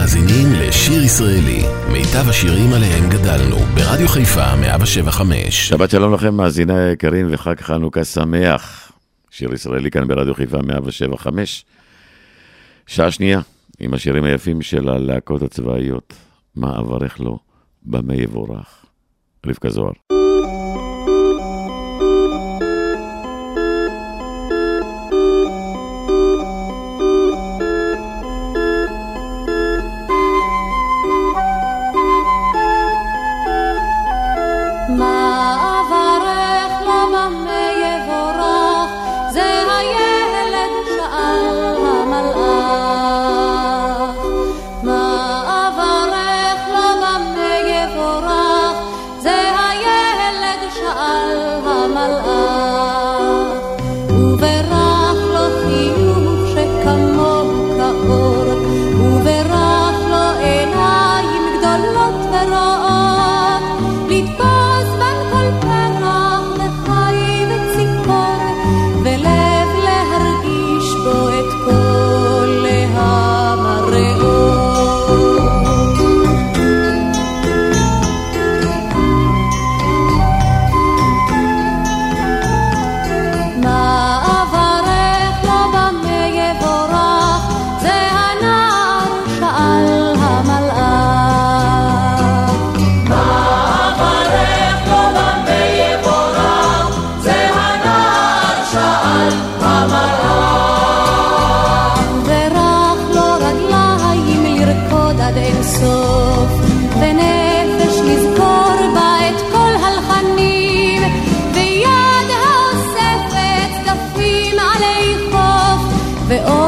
מאזינים לשיר ישראלי, מיטב השירים עליהם גדלנו, ברדיו חיפה 175. שבת שלום לכם, מאזיני היקרים, וחג חנוכה שמח. שיר ישראלי כאן ברדיו חיפה 175. שעה שנייה, עם השירים היפים של הלהקות הצבאיות. מה אברך לו, במה יבורך. רבקה זוהר. ומה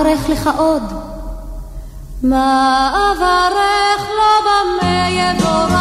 אברך לך עוד? מה אברך לו במה יבורך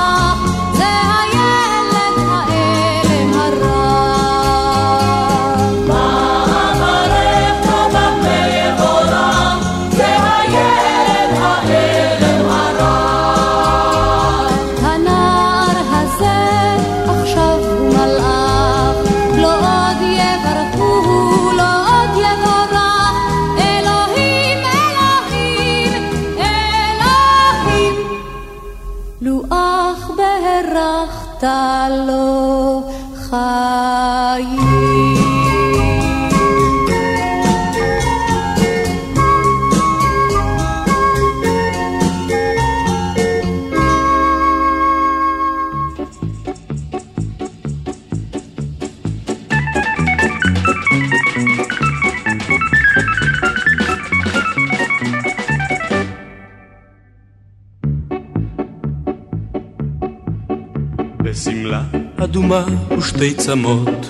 ושתי צמות.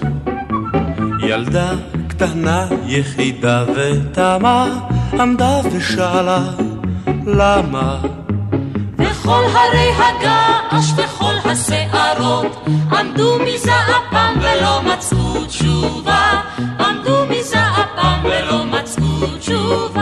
ילדה קטנה יחידה ותמה עמדה ושאלה למה? וכל הרי הגעש וכל השערות עמדו מזעפם ולא מצאו תשובה עמדו מזעפם ולא מצאו תשובה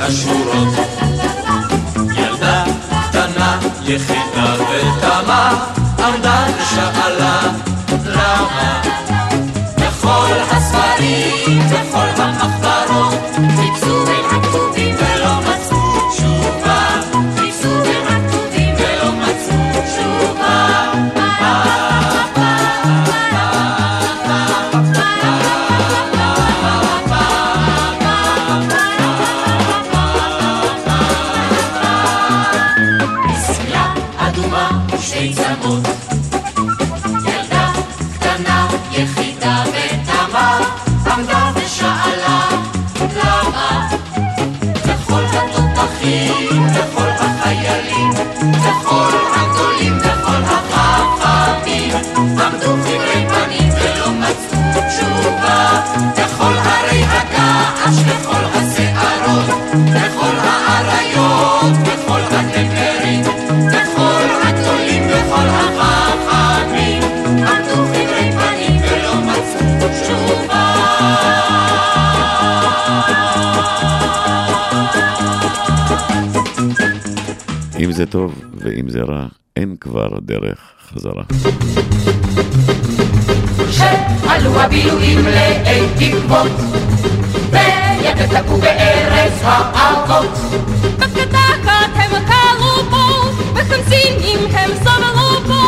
השורות. ילדה קטנה, יחידה ותמה, עמדה ושאלה למה. בכל הספרים, בכל המחברות, כבר דרך חזרה. שעלו הבילויים לאי תקוות, וידע תקעו בארץ האבות. בקדקת הם כלו בו, בחמסינים הם סבלו בו.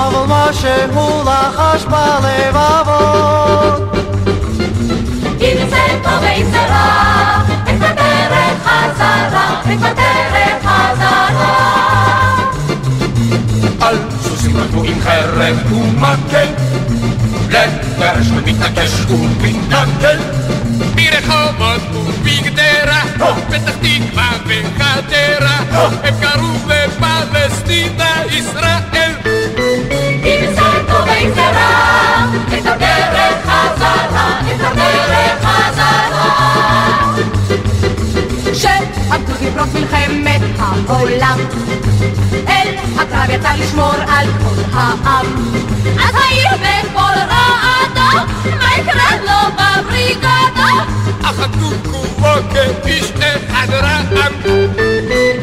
אבל משהו לחש בלבבות חרב ומקל, לגרש ומתנקש ומתנגל. ברחובות ובגדרה, פתח תקווה וחדרה, הם קראו לפלסטינה ישראל. אם זה טוב ואם זה רע, אין בדרך חזרה, אין בדרך חזרה. שעמדו לפרוץ מלחמת העולם, אל הקרב יצא לשמור על כל העם. אז העיר בקול רעדה, מה יקרה לו בבריגדה? אחדו כובו כאיש אחד רעם.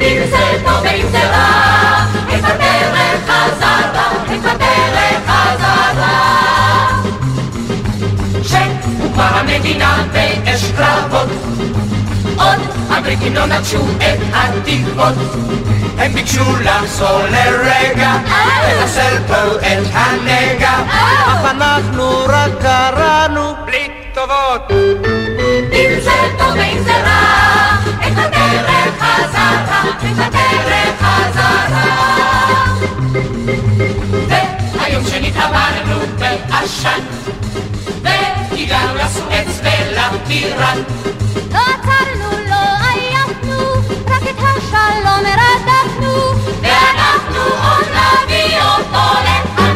אם זה טוב ואם זה רע, אין בדרך חזרה, אין בדרך חזרה. שהוקמה המדינה באש קרבות, הבריטים לא נטשו את התקוות. הם ביקשו לחזור לרגע, לחסל פה את הנגע, אך אנחנו רק קראנו בלי טובות. אם זה טוב ואם זה רע, אין בדרך חזרה, אין בדרך חזרה. והיום שנתעברנו בעשן, והגענו לסואץ ולטירן, לא עצרנו, עייפנו, השלום רדפנו. ואנחנו עוד נביא אותו לכאן.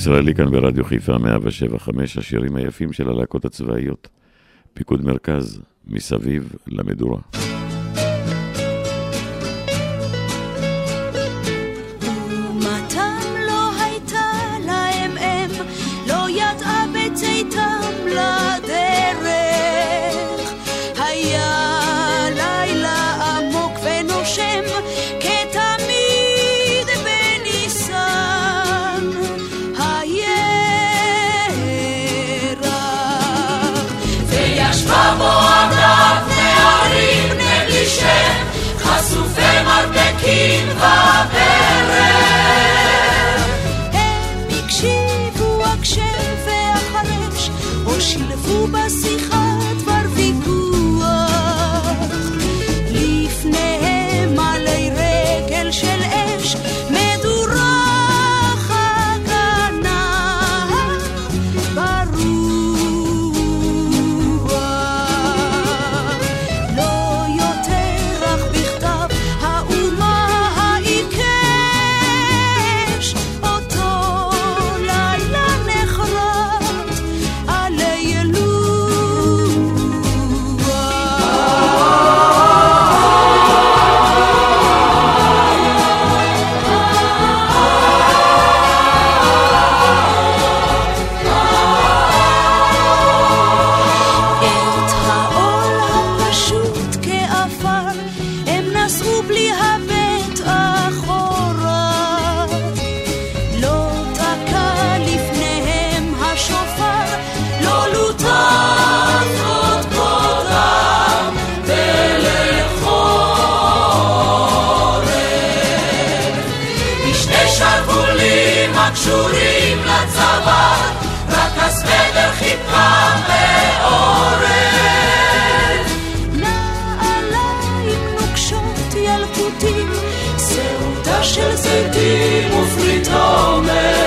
ישראלי כאן ברדיו חיפה 175, השירים היפים של הלהקות הצבאיות. פיקוד מרכז, מסביב למדורה. הם נסעו בלי... של זיתים ופרי תומר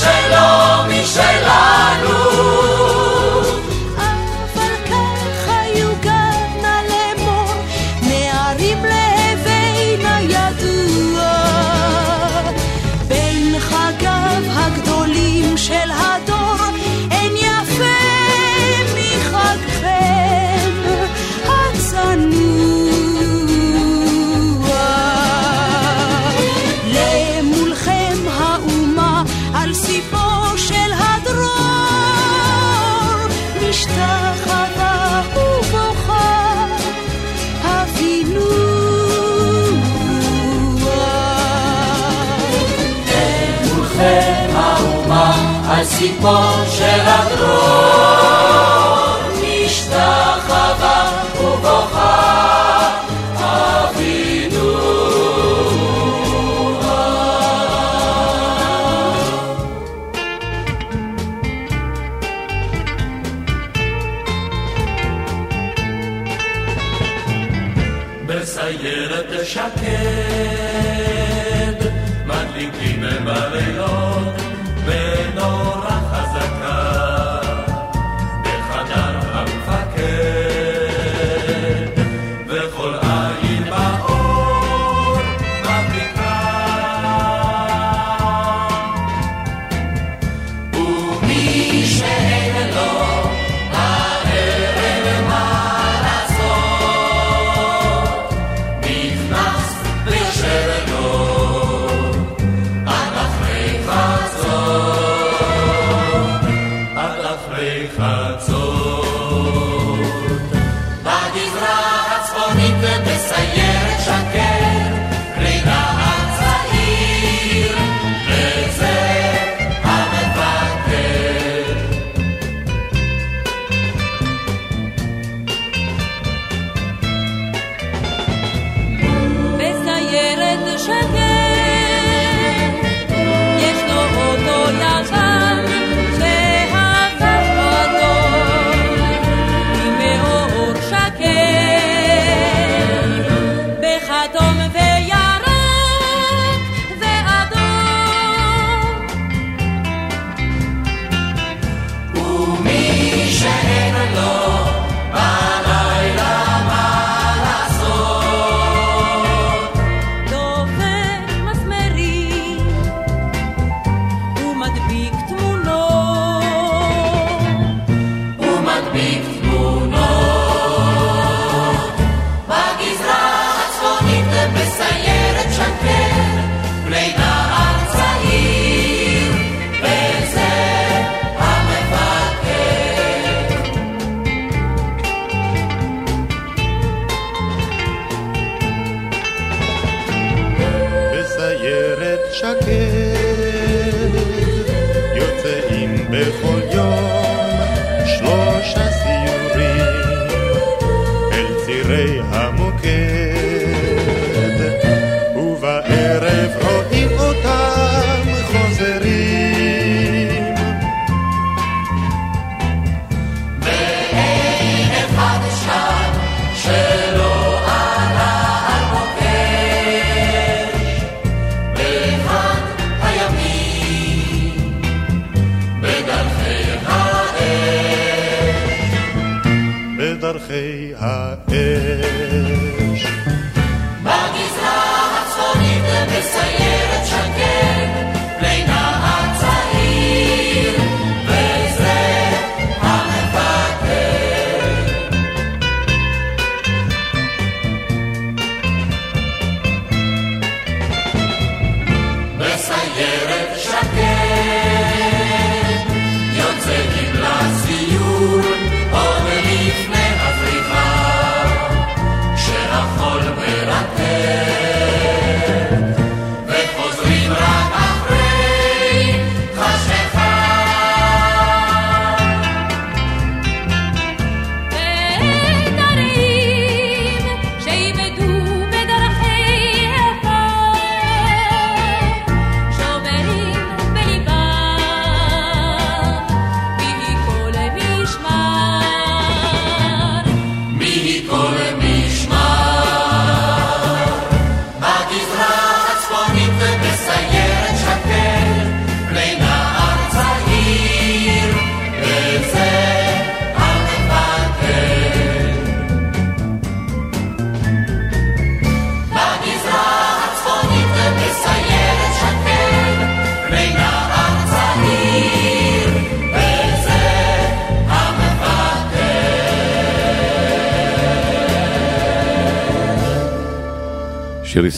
שלו משלנו. כמו של הדרום.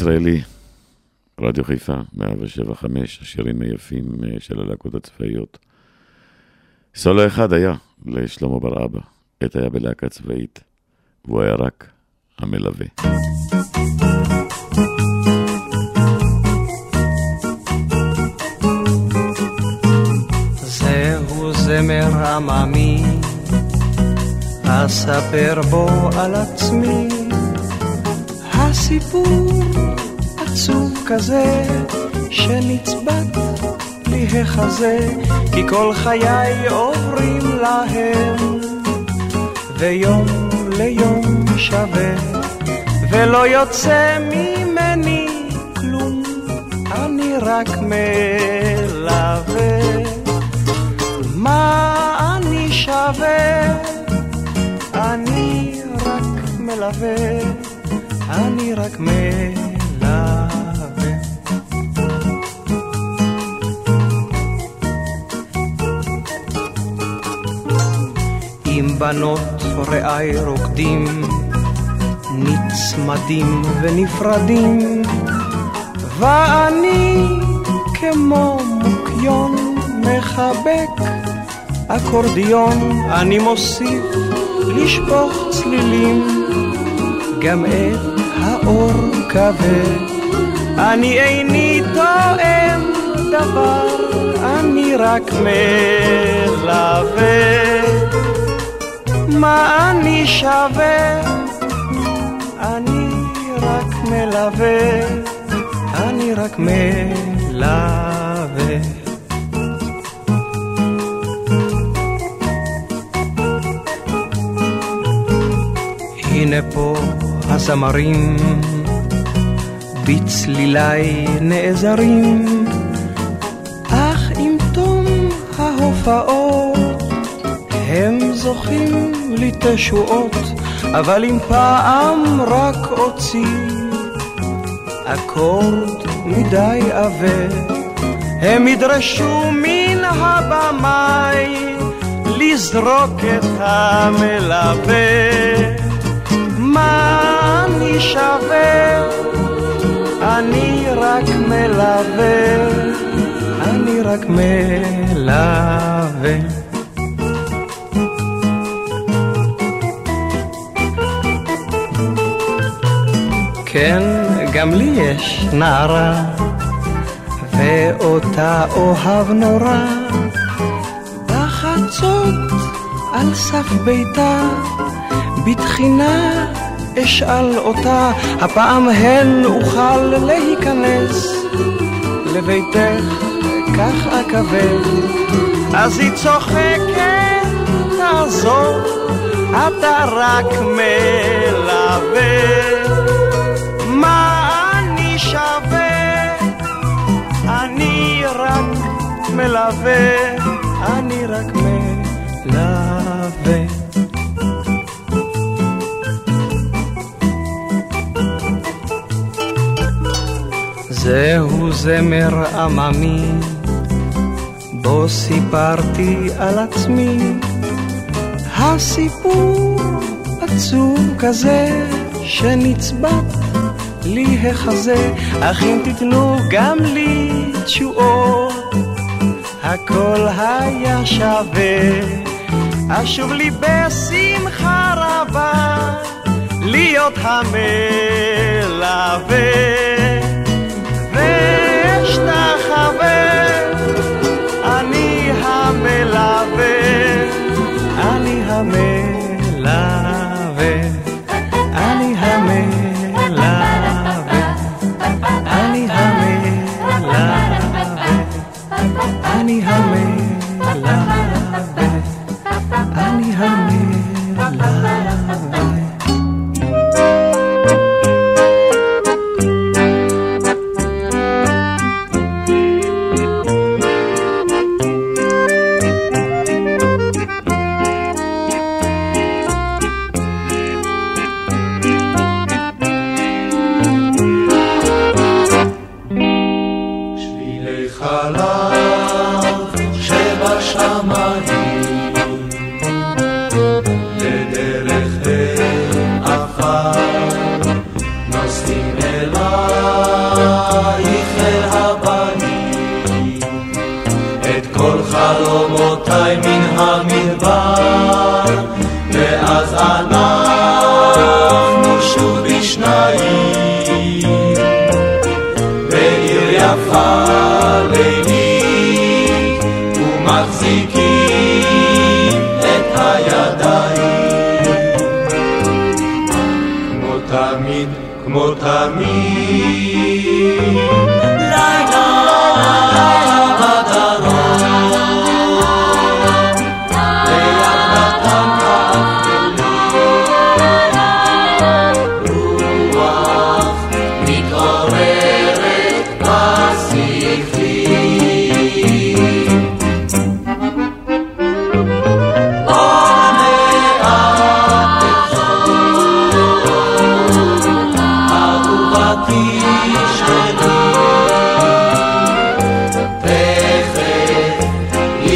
הישראלי, רדיו חיפה, 175, השירים היפים אה, של הלהקות הצבאיות. סולו אחד היה לשלמה בר אבא, עת היה בלהקה צבאית, והוא היה רק המלווה. זהו זמר עממי, אספר בו על עצמי, הסיפור עצום כזה שנצבט לי החזה כי כל חיי עוברים להם ויום ליום שווה ולא יוצא ממני כלום אני רק מלווה. מה אני שווה? אני רק מלווה אני רק מלווה. בנות רעי רוקדים, נצמדים ונפרדים, ואני כמו מוקיון מחבק אקורדיון, אני מוסיף לשפוך צלילים, גם את האור כבד. אני איני תואם דבר, אני רק מלווה. מה אני שווה? אני רק מלווה, אני רק מלווה. הנה פה הזמרים בצלילי נעזרים, אך עם תום ההופעות הם זוכים לי תשועות, אבל אם פעם רק אוציא אקורד מדי עבה, הם ידרשו מן הבמאי לזרוק את המלווה. מה אני שווה? אני רק מלווה, אני רק מלווה. כן, גם לי יש נערה, ואותה אוהב נורא. בחצות על סף ביתה, בתחינה אשאל אותה, הפעם הן אוכל להיכנס לביתך, כך אקווה. אז היא צוחקת, תעזוב, אתה רק מלווה. מלווה, אני רק מלווה. זהו זמר עממי, בו סיפרתי על עצמי. הסיפור עצוב כזה, שנצבט לי החזה, אך אם תיתנו גם לי תשואות, הכל היה שווה. אשוב לי בשמחה רבה, להיות המלווה.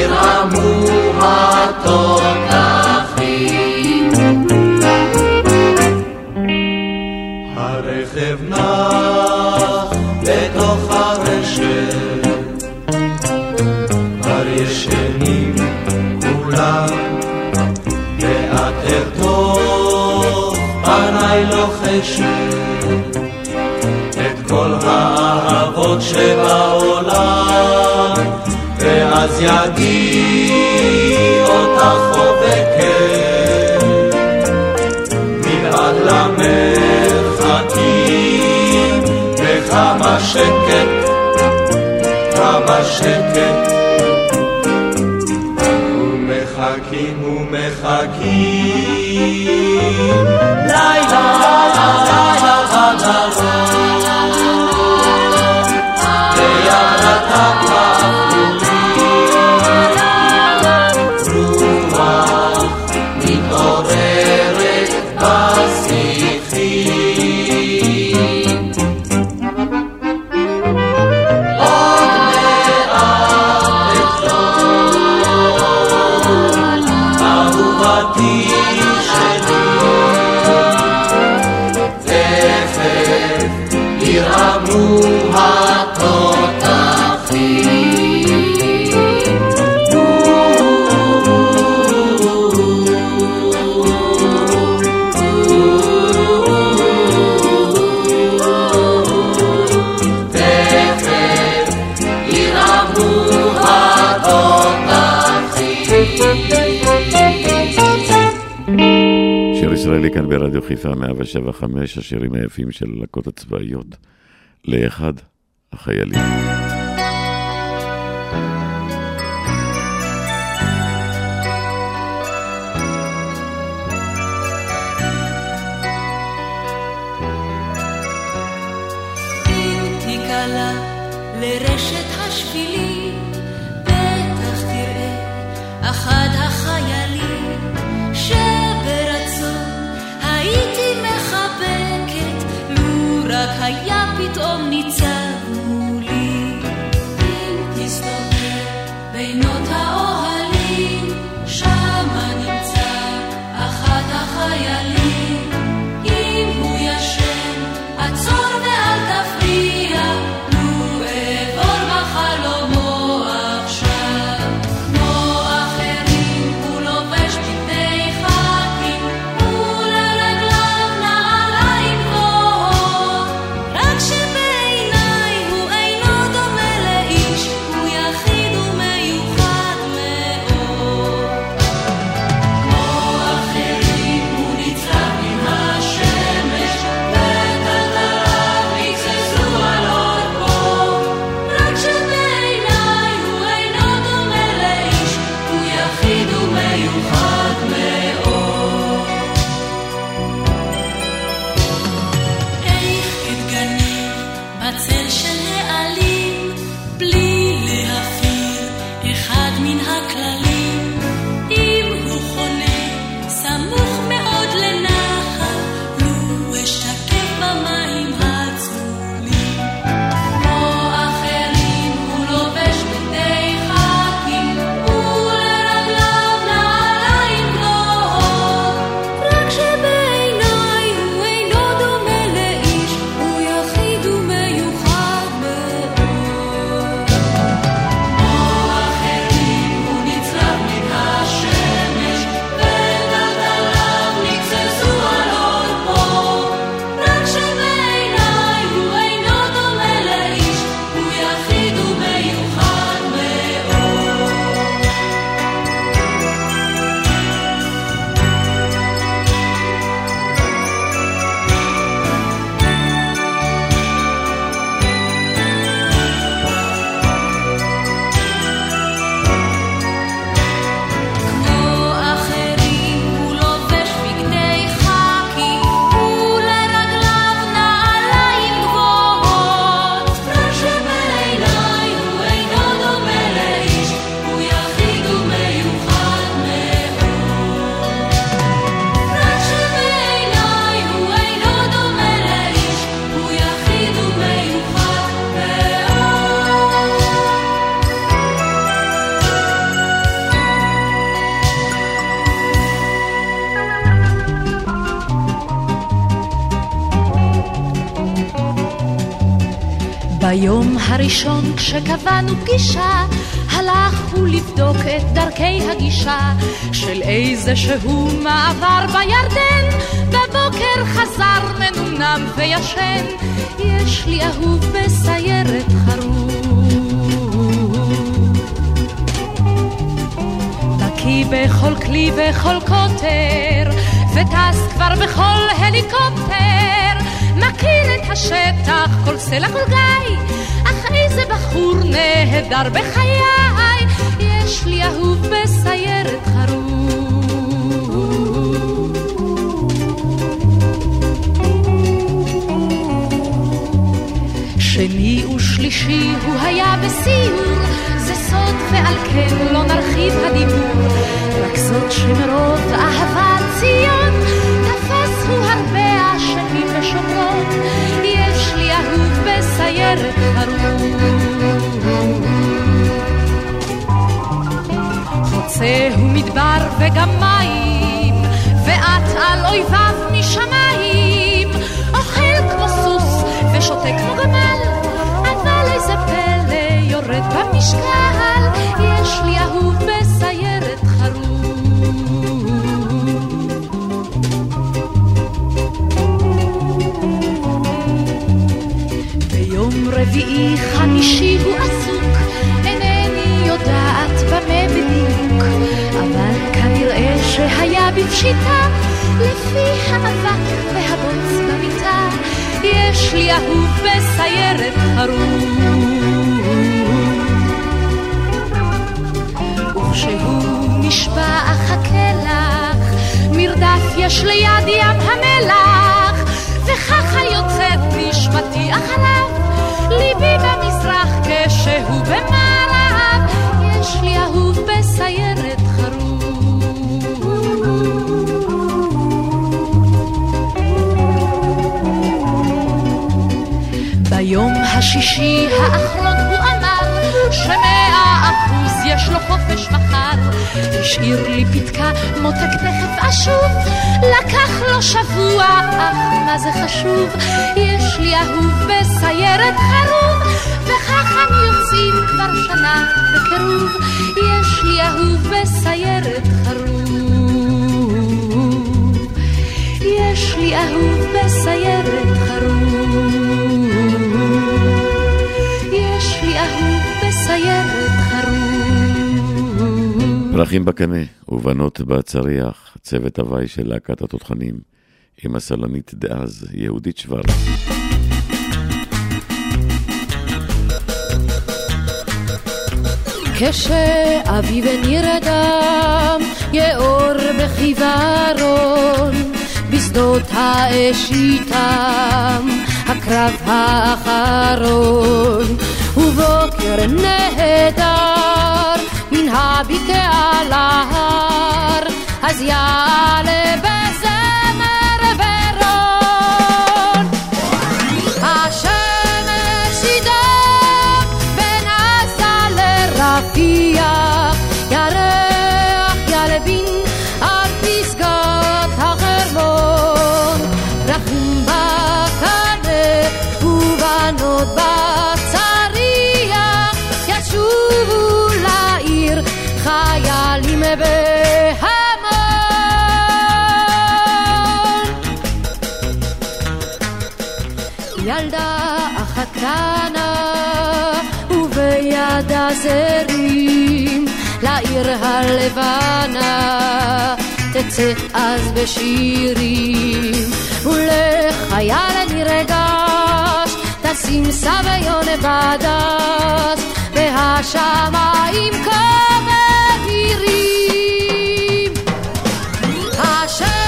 ירעמו התותחים. הרכב נח בתוך הרשת, כבר ישנים כולם, ואת ארתוך פניי לוחשת את כל האהבות שבעולם. אז ידי אותך חובקת, מבעד למרחקים, וכמה שקט, כמה שקט. ומחכים ומחכים, לילה, לילה, לילה, לילה. ברדיו חיפה 175, השירים היפים של הלקות הצבאיות, לאחד החיילים. כשקבענו פגישה, הלך לבדוק את דרכי הגישה של איזה שהוא מעבר בירדן. בבוקר חזר מנומנם וישן, יש לי אהוב בסיירת חרוב. בקי בכל כלי בכל קוטר, וטס כבר בכל הליקופטר. מכיר את השטח, כל סלע כל גיא. בחור נהדר בחיי, יש לי אהוב בסיירת חרוב. שני ושלישי הוא היה בסיור, זה סוד ועל כן לא נרחיב הדיבור, רק זאת שמרוב אהבת ציון, תפס הוא הרבה אשמים ושומרות, יש לי אהוב בסיירת חוצה הוא מדבר וגם מים, ואת על אויביו משמיים, אוכל כמו סוס ושותה כמו גמל, אבל איזה פלא יורד במשקל, יש לי אהוב בסיירת חרוב. ביום רביעי חמישי הוא עסוק, שהיה בפשיטה, לפי המאבק והבוץ במיטה, יש לי אהוב בסיירת חרוב. וכשהוא נשבע אחכה לך, מרדף יש ליד ים המלח, וככה יוצאת נשמתי אחריו, ליבי במזרח כשהוא במערב, יש לי אהוב השישי האחרון הוא אמר שמאה אחוז יש לו חופש מחר. השאיר לי פתקה, מותק תכף אשוב, לקח לו שבוע, אך מה זה חשוב? יש לי אהוב בסיירת חרוב, וכך אני יוצאים כבר שנה בקירוב. יש לי אהוב בסיירת חרוב. יש לי אהוב בסיירת חרוב. פרחים בקנה ובנות בצריח, צוות הוואי של להקת התותחנים, עם הסלונית דאז, יהודית שוורץ. כשאביב נרדם, יאור בחיוורון, בשדות האש איתם, הקרב האחרון, ובוקר נהדר, מן הבקעה להר, אז יעלה בזמר הלבנה תצא אז בשירים. ולחייל נרגש תשים סביון בדש והשמיים כבהירים השמש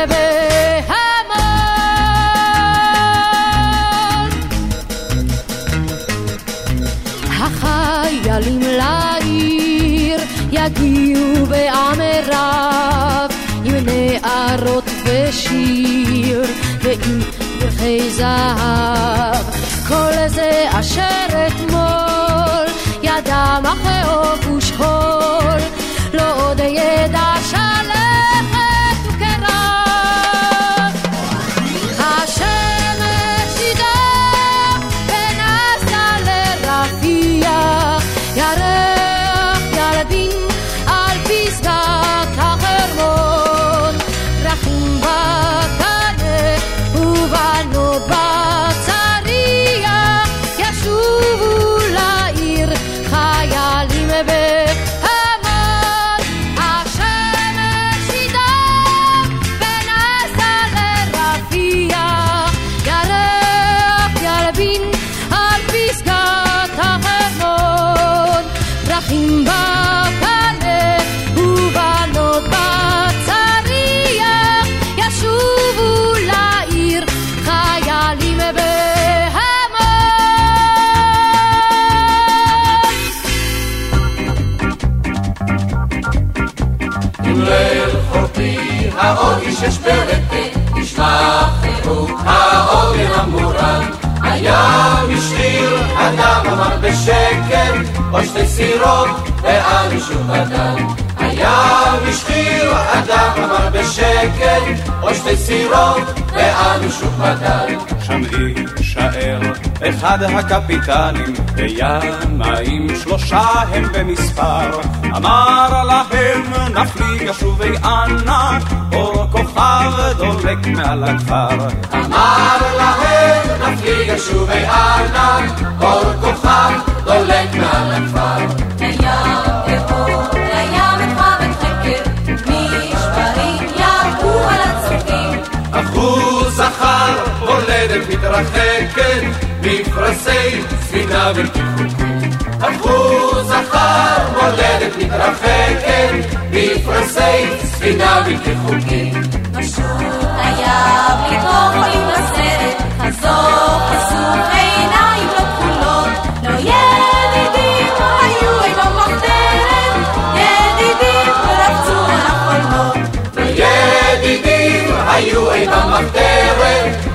חיילים בהמון. החיילים לעיר יגיעו בעמי רב עם נערות ושיר ועם פרחי זהב כל זה אשר אתמול ידם אחרי ושכול לא עוד אהיה עם האור אישש ברטט, נשמע חירוק האוגר המורם. הים השאיר, אדם אמר בשקט, או שתי סירות, ואני שוב אדם. הים השחיר, אדם אמר בשקט, או שתי סירות, ואנו שוב בדל. שם יישאר אחד הקפיטנים, בימיים שלושה הם במספר. אמר להם נפליג שובי אנה, אור כוכב דולק מעל הכפר. אמר להם נפליג שובי אנה, אור כוכב דולק מעל הכפר. הולדת מתרחקת, מפרשי ספינה בלתי חוקית. אחוז זכר, הולדת מתרחקת, מפרשי ספינה בלתי חוקית. היה בלי תוך עולים לסרט, חזור חשוף עיניים לא כחולות, לא ידידים היו עם המחתרת, ידידים רבצו על החולמות. ידידים היו עם המחתרת,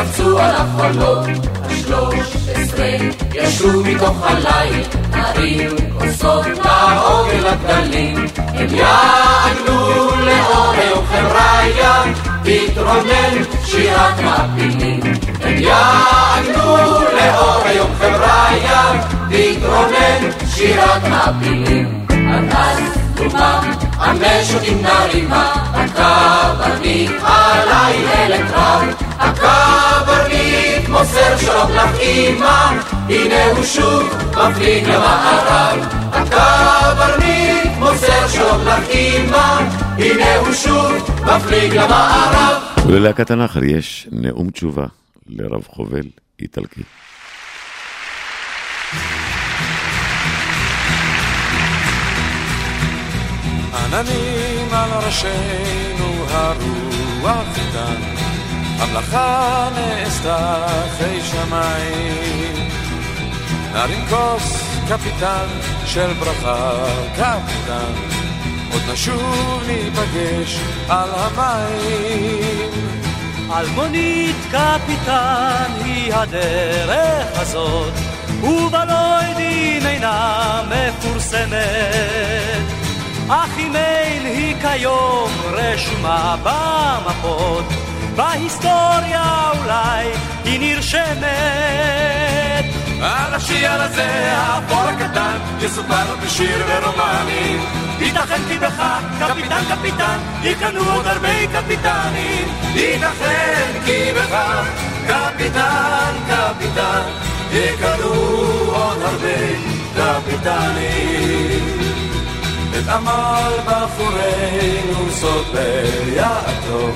רבצו על החולות. השלוש עשרה ישבו מתוך הליל, נרים כוסות לעוגל הגלים. הם יעגלו לאור היום חבריה, תתרונן שירת מעפילים. הם יעגלו לאור היום חבריה, תתרונן שירת מעפילים. עד אז דומם המשוטים נרימה, הקברניט עלי אל קרב. הקברניט מוסר שלום לך הנה הוא שוב מפליג למערב. הקברניט מוסר שלום לך הנה הוא שוב מפליג למערב. וללהקת הנחל יש נאום תשובה לרב חובל איטלקי. עננים על ראשינו הרוח איתן, המלאכה נעשתה אחרי שמיים. נרים כוס קפיטן של ברכה קפיטן, עוד נשוב להיפגש על המים. אלמונית קפיטן היא הדרך הזאת, ובלוידים אינה מפורסמת. אך אין היא כיום רשומה במפות, בהיסטוריה אולי היא נרשמת. על השיער הזה, האפור הקטן, יסופר בשיר ורומנים. ייתכן כי בך, קפיטן קפיטן, יקנו עוד הרבה קפיטנים. ייתכן כי בך, קפיטן קפיטן, יקנו עוד הרבה קפיטנים. את עמל בחורינו סופר יעקב,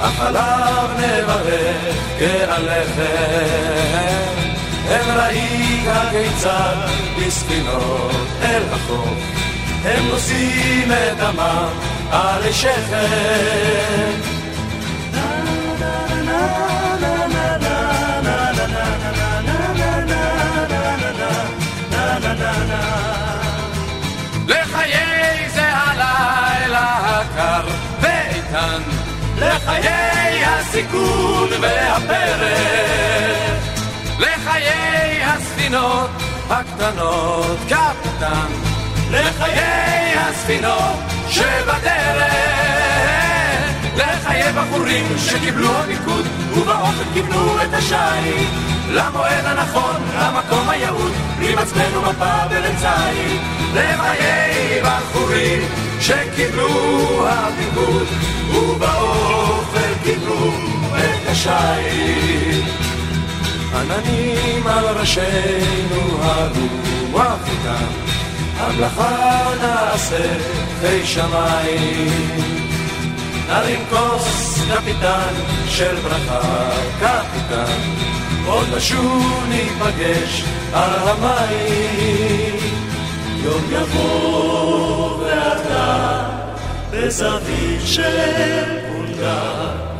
החלב נברך כעליכם. הם ראית כיצד בספינות אל החוף, הם נושאים את דמם על שכם. הסיכון והפרק, לחיי הספינות הקטנות קפטן, לחיי הספינות שבדרך, לחיי בחורים שקיבלו המיקוד ובאופן קיבלו את השיט, למועד הנכון, למקום היעוד, בלי מצפן ומפה ולצייד. לחיי בחורים שקיבלו הפיקוד ובאופן קיבלו את השיט. עננים על ראשינו הרוח איתם, המלאכה נעשה חי שמיים. נרים כוס קפיטן של ברכה קפיטן, עוד נשוב ניפגש על המים. יום יבוא ואתה בזווית של פונדה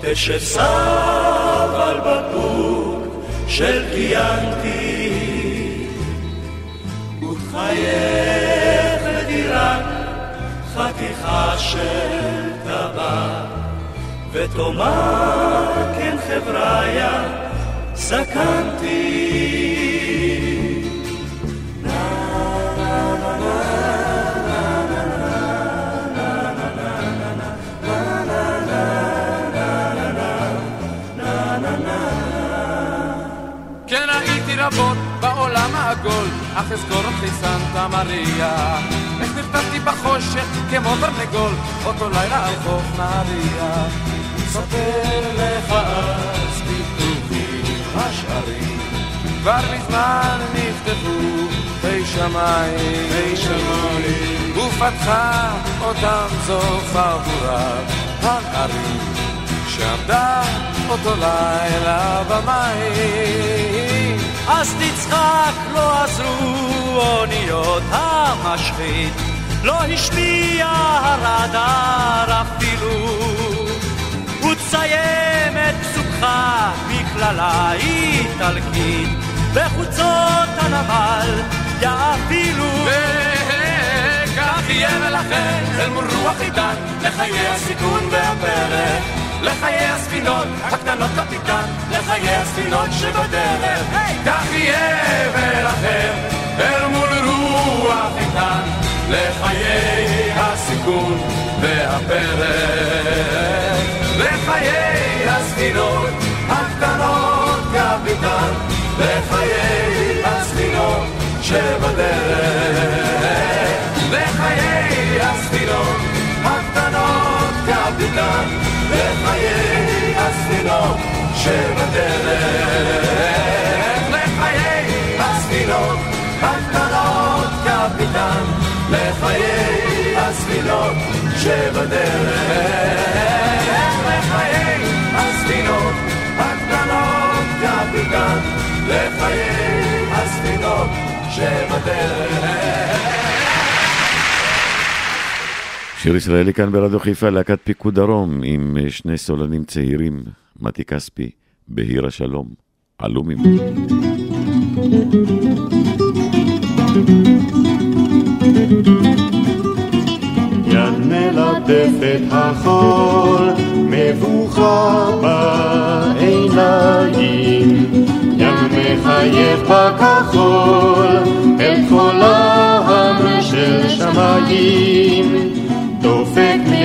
תשב סב על בקבוק של קיאנטי ותחייך לדירה חתיכה של טבק, ותאמר כן חבריה, זקנתי. רבות בעולם העגול, אך אזכור אותי סנטה מריה. איך נרתמתי בחושך כמו תרנגול, אותו לילה על חוף נהריה. ספר לך אז פתוחים השערים, כבר מזמן נפתחו פי שמיים, פי שמיים, ופתחה אותם זו חבורת הנערים, שעמדה אותו לילה במים. אז תצחק, לא עזרו אוניות המשחית, לא השמיע הרדאר אפילו. ותסיים את פסוקך בקללה איטלקית, בחוצות הנמל יאפילו. וכך יהיה ולכן אל מול רוח עידן, לחיי הסיכון והפרק. לחיי הספינות הקטנות קפיטן, לחיי הספינות שבדרך. יהיה ולכם אל מול רוח איתן, לחיי הסיכון והפרק. לחיי הספינות הקטנות קפיטן, לחיי הספינות שבדרך. לחיי הספינות הקטנות קפיטן לחיי הספינות שבדרך, לחיי הספינות הקטנות קפיטן, לחיי הספינות שבדרך, לחיי הספינות הקטנות קפיטן, לחיי הספינות שבדרך. שיר ישראלי כאן ברדיו חיפה, להקת פיקוד דרום, עם אה, שני סולנים צעירים, מתי כספי, בהיר השלום, עלו ממנו. יד מלטפת החול, מבוכה בעיניים, ים מחייך בכחול, אל קולם של שמיים.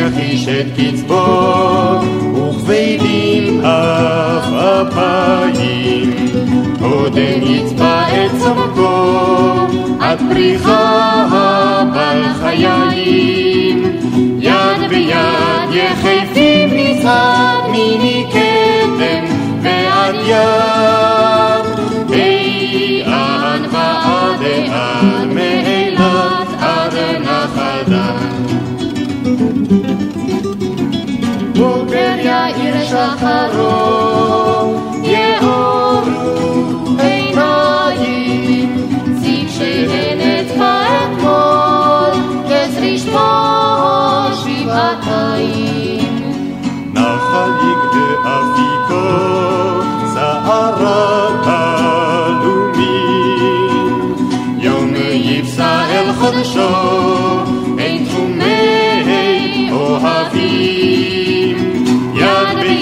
מיחיש את קצבו, וכבדים אף אפיים. עודן יצבע את צורכו, עד פריחה בלחיים. יד ביד יחפים נצעד מיני קדם ועד ים. אי אן ועד אן מאילת עד נחל דן. שחרו, יאורו עיניים, זיו שנאנצה אתמול, גז רשמו שבעתיים. נחל יגדה אפיקו, שערת עלומים, יום יפסע אל חודשו,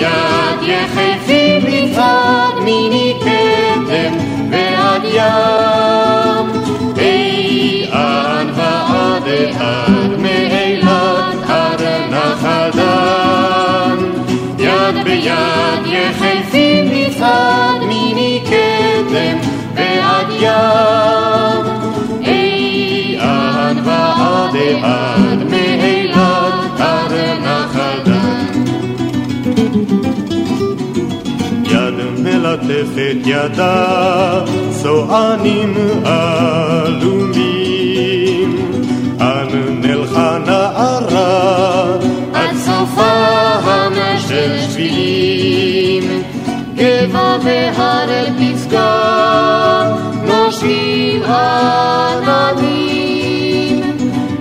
יד ביד יחפים מצעד מיני קדם ועד ים. אי אן ועד עד מאילת עד נחל דן. יד ביד יחפים מצעד מיני קדם ועד ים. אי אן ועד עד מלטפת ידה, צוענים עלומים. אנו נלכה נערה, עד סופם של שבילים. גבע והר פסגה, נושבים עננים.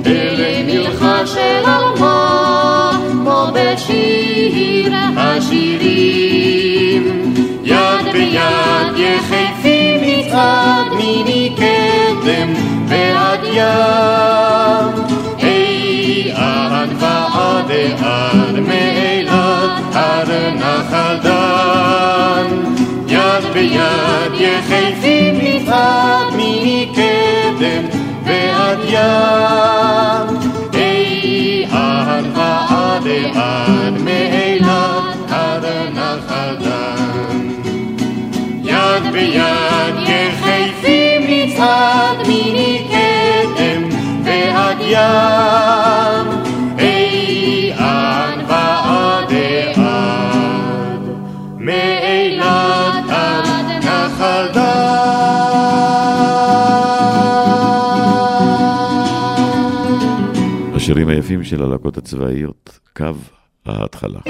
אלה מלכה של עלמה, כמו בשיר השירים. יד ביד יחפים מצעד מיני קדם ועד ים. אי עד מאילת עד נחל דן יד ביד יחפים נפעד מקדם ועד ים אי עד ועד עד מאילת יד ביד יחפים נצעד מקדם ועד ים אי עד ועד עד מאילת עד נחל דן השירים היפים של הלהקות הצבאיות, קו ההתחלה.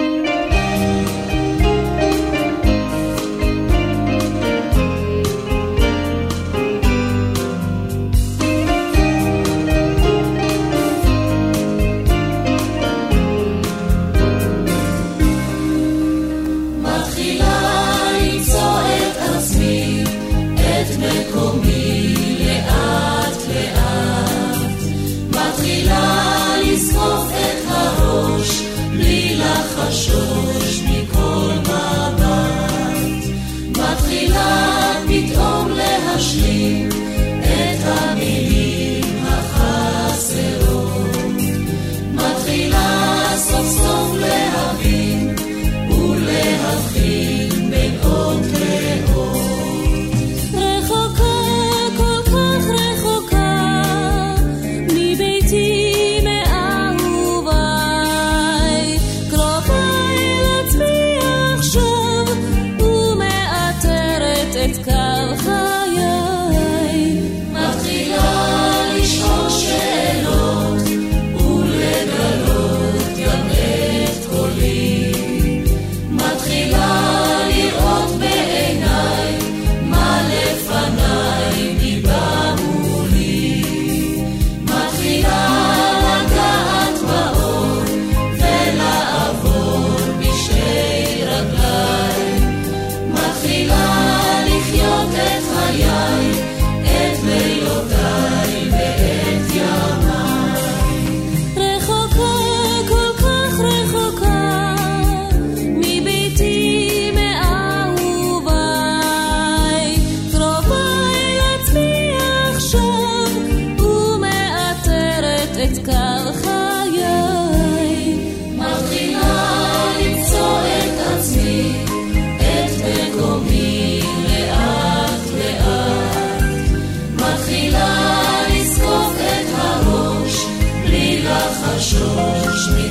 touch me.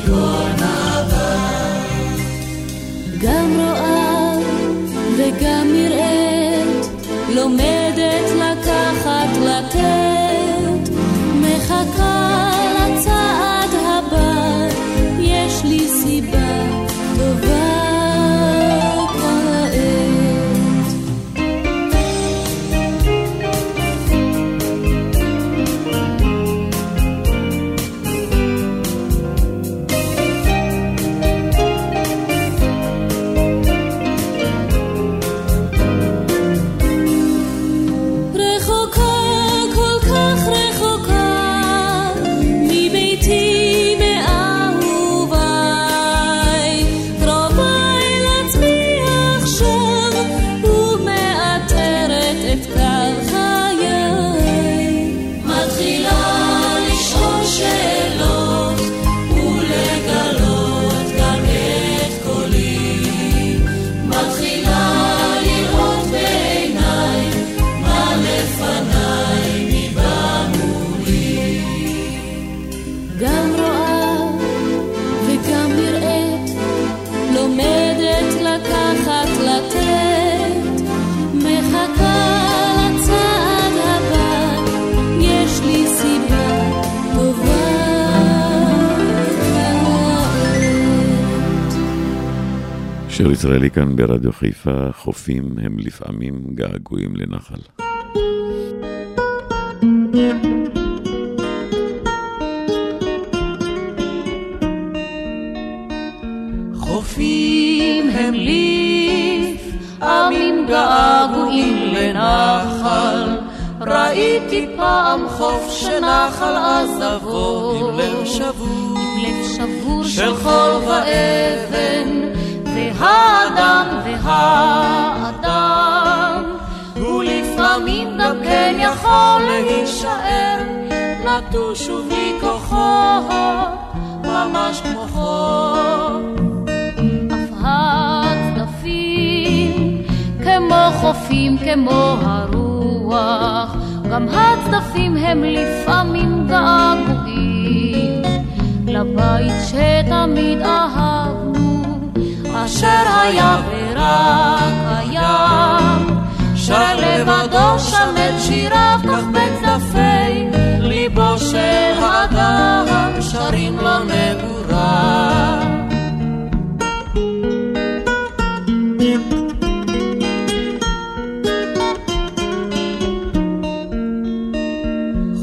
ישראלי כאן ברדיו חיפה, חופים הם לפעמים געגועים לנחל. חופים הם לפעמים געגועים לנחל, ראיתי פעם חוף שנח על עזבו עם לב שבור, עם לב שבור של חול ואבן והאדם והאדם הוא לפעמים גם כן יכול להישאר נטוש ובלי כוחות ממש כמו חול אף הצדפים כמו חופים כמו הרוח גם הצדפים הם לפעמים געגועים לבית שתמיד אהבנו אשר היה ורק קיים שר לבדו שם את שיריו כך בצדפי ליבו של האדם שרים לו נעורה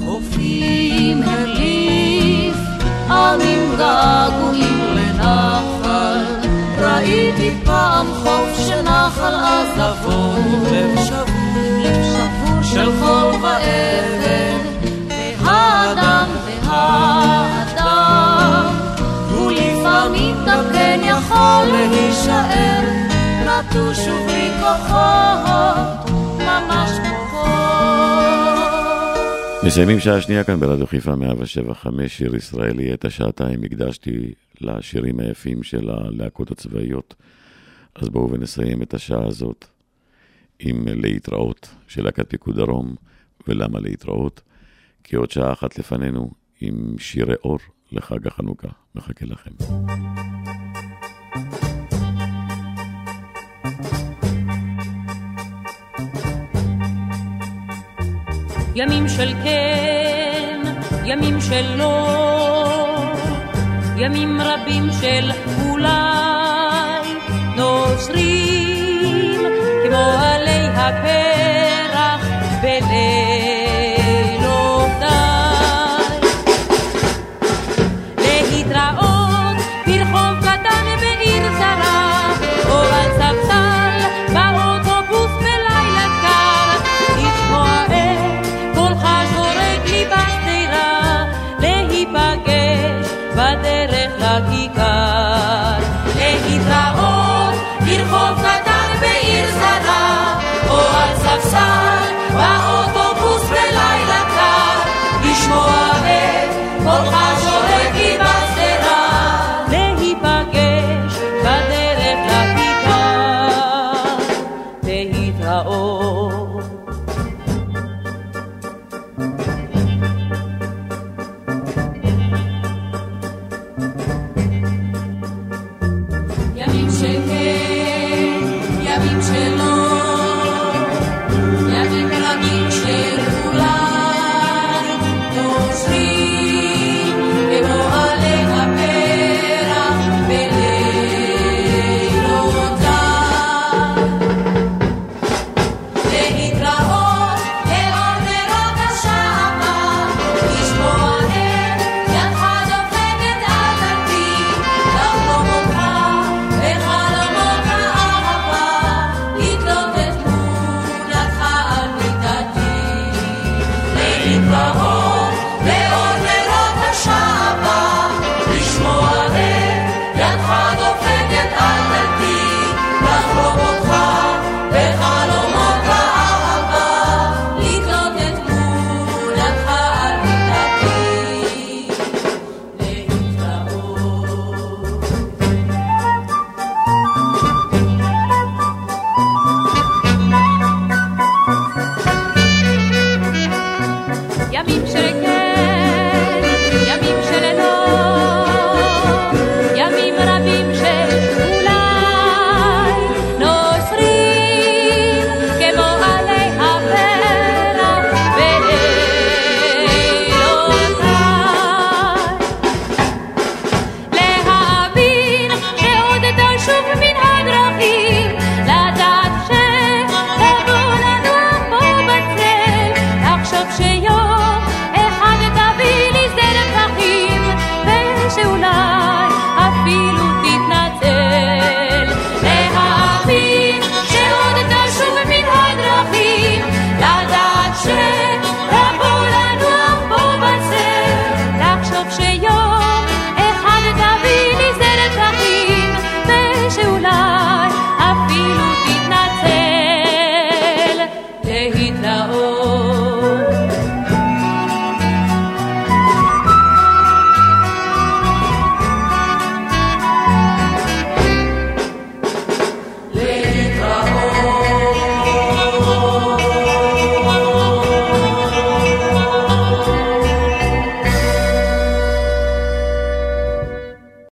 חופים הרליף עמים געגועים ראיתי פעם חוף שנחל עזבו לב שבור, לב שבור של חול ואבן והאדם והאדם הוא לפעמים גם כן יכול להישאר נטוש ובלי כוחות ממש מסיימים שעה שנייה כאן ברדיו חיפה 175, שיר ישראלי. את השעתיים הקדשתי לשירים היפים של הלהקות הצבאיות. אז בואו ונסיים את השעה הזאת עם להתראות של להקת פיקוד דרום, ולמה להתראות? כי עוד שעה אחת לפנינו עם שירי אור לחג החנוכה. מחכה לכם. ימים של כן, ימים של לא, ימים רבים של אולי, נושרים כמו עלי הפרח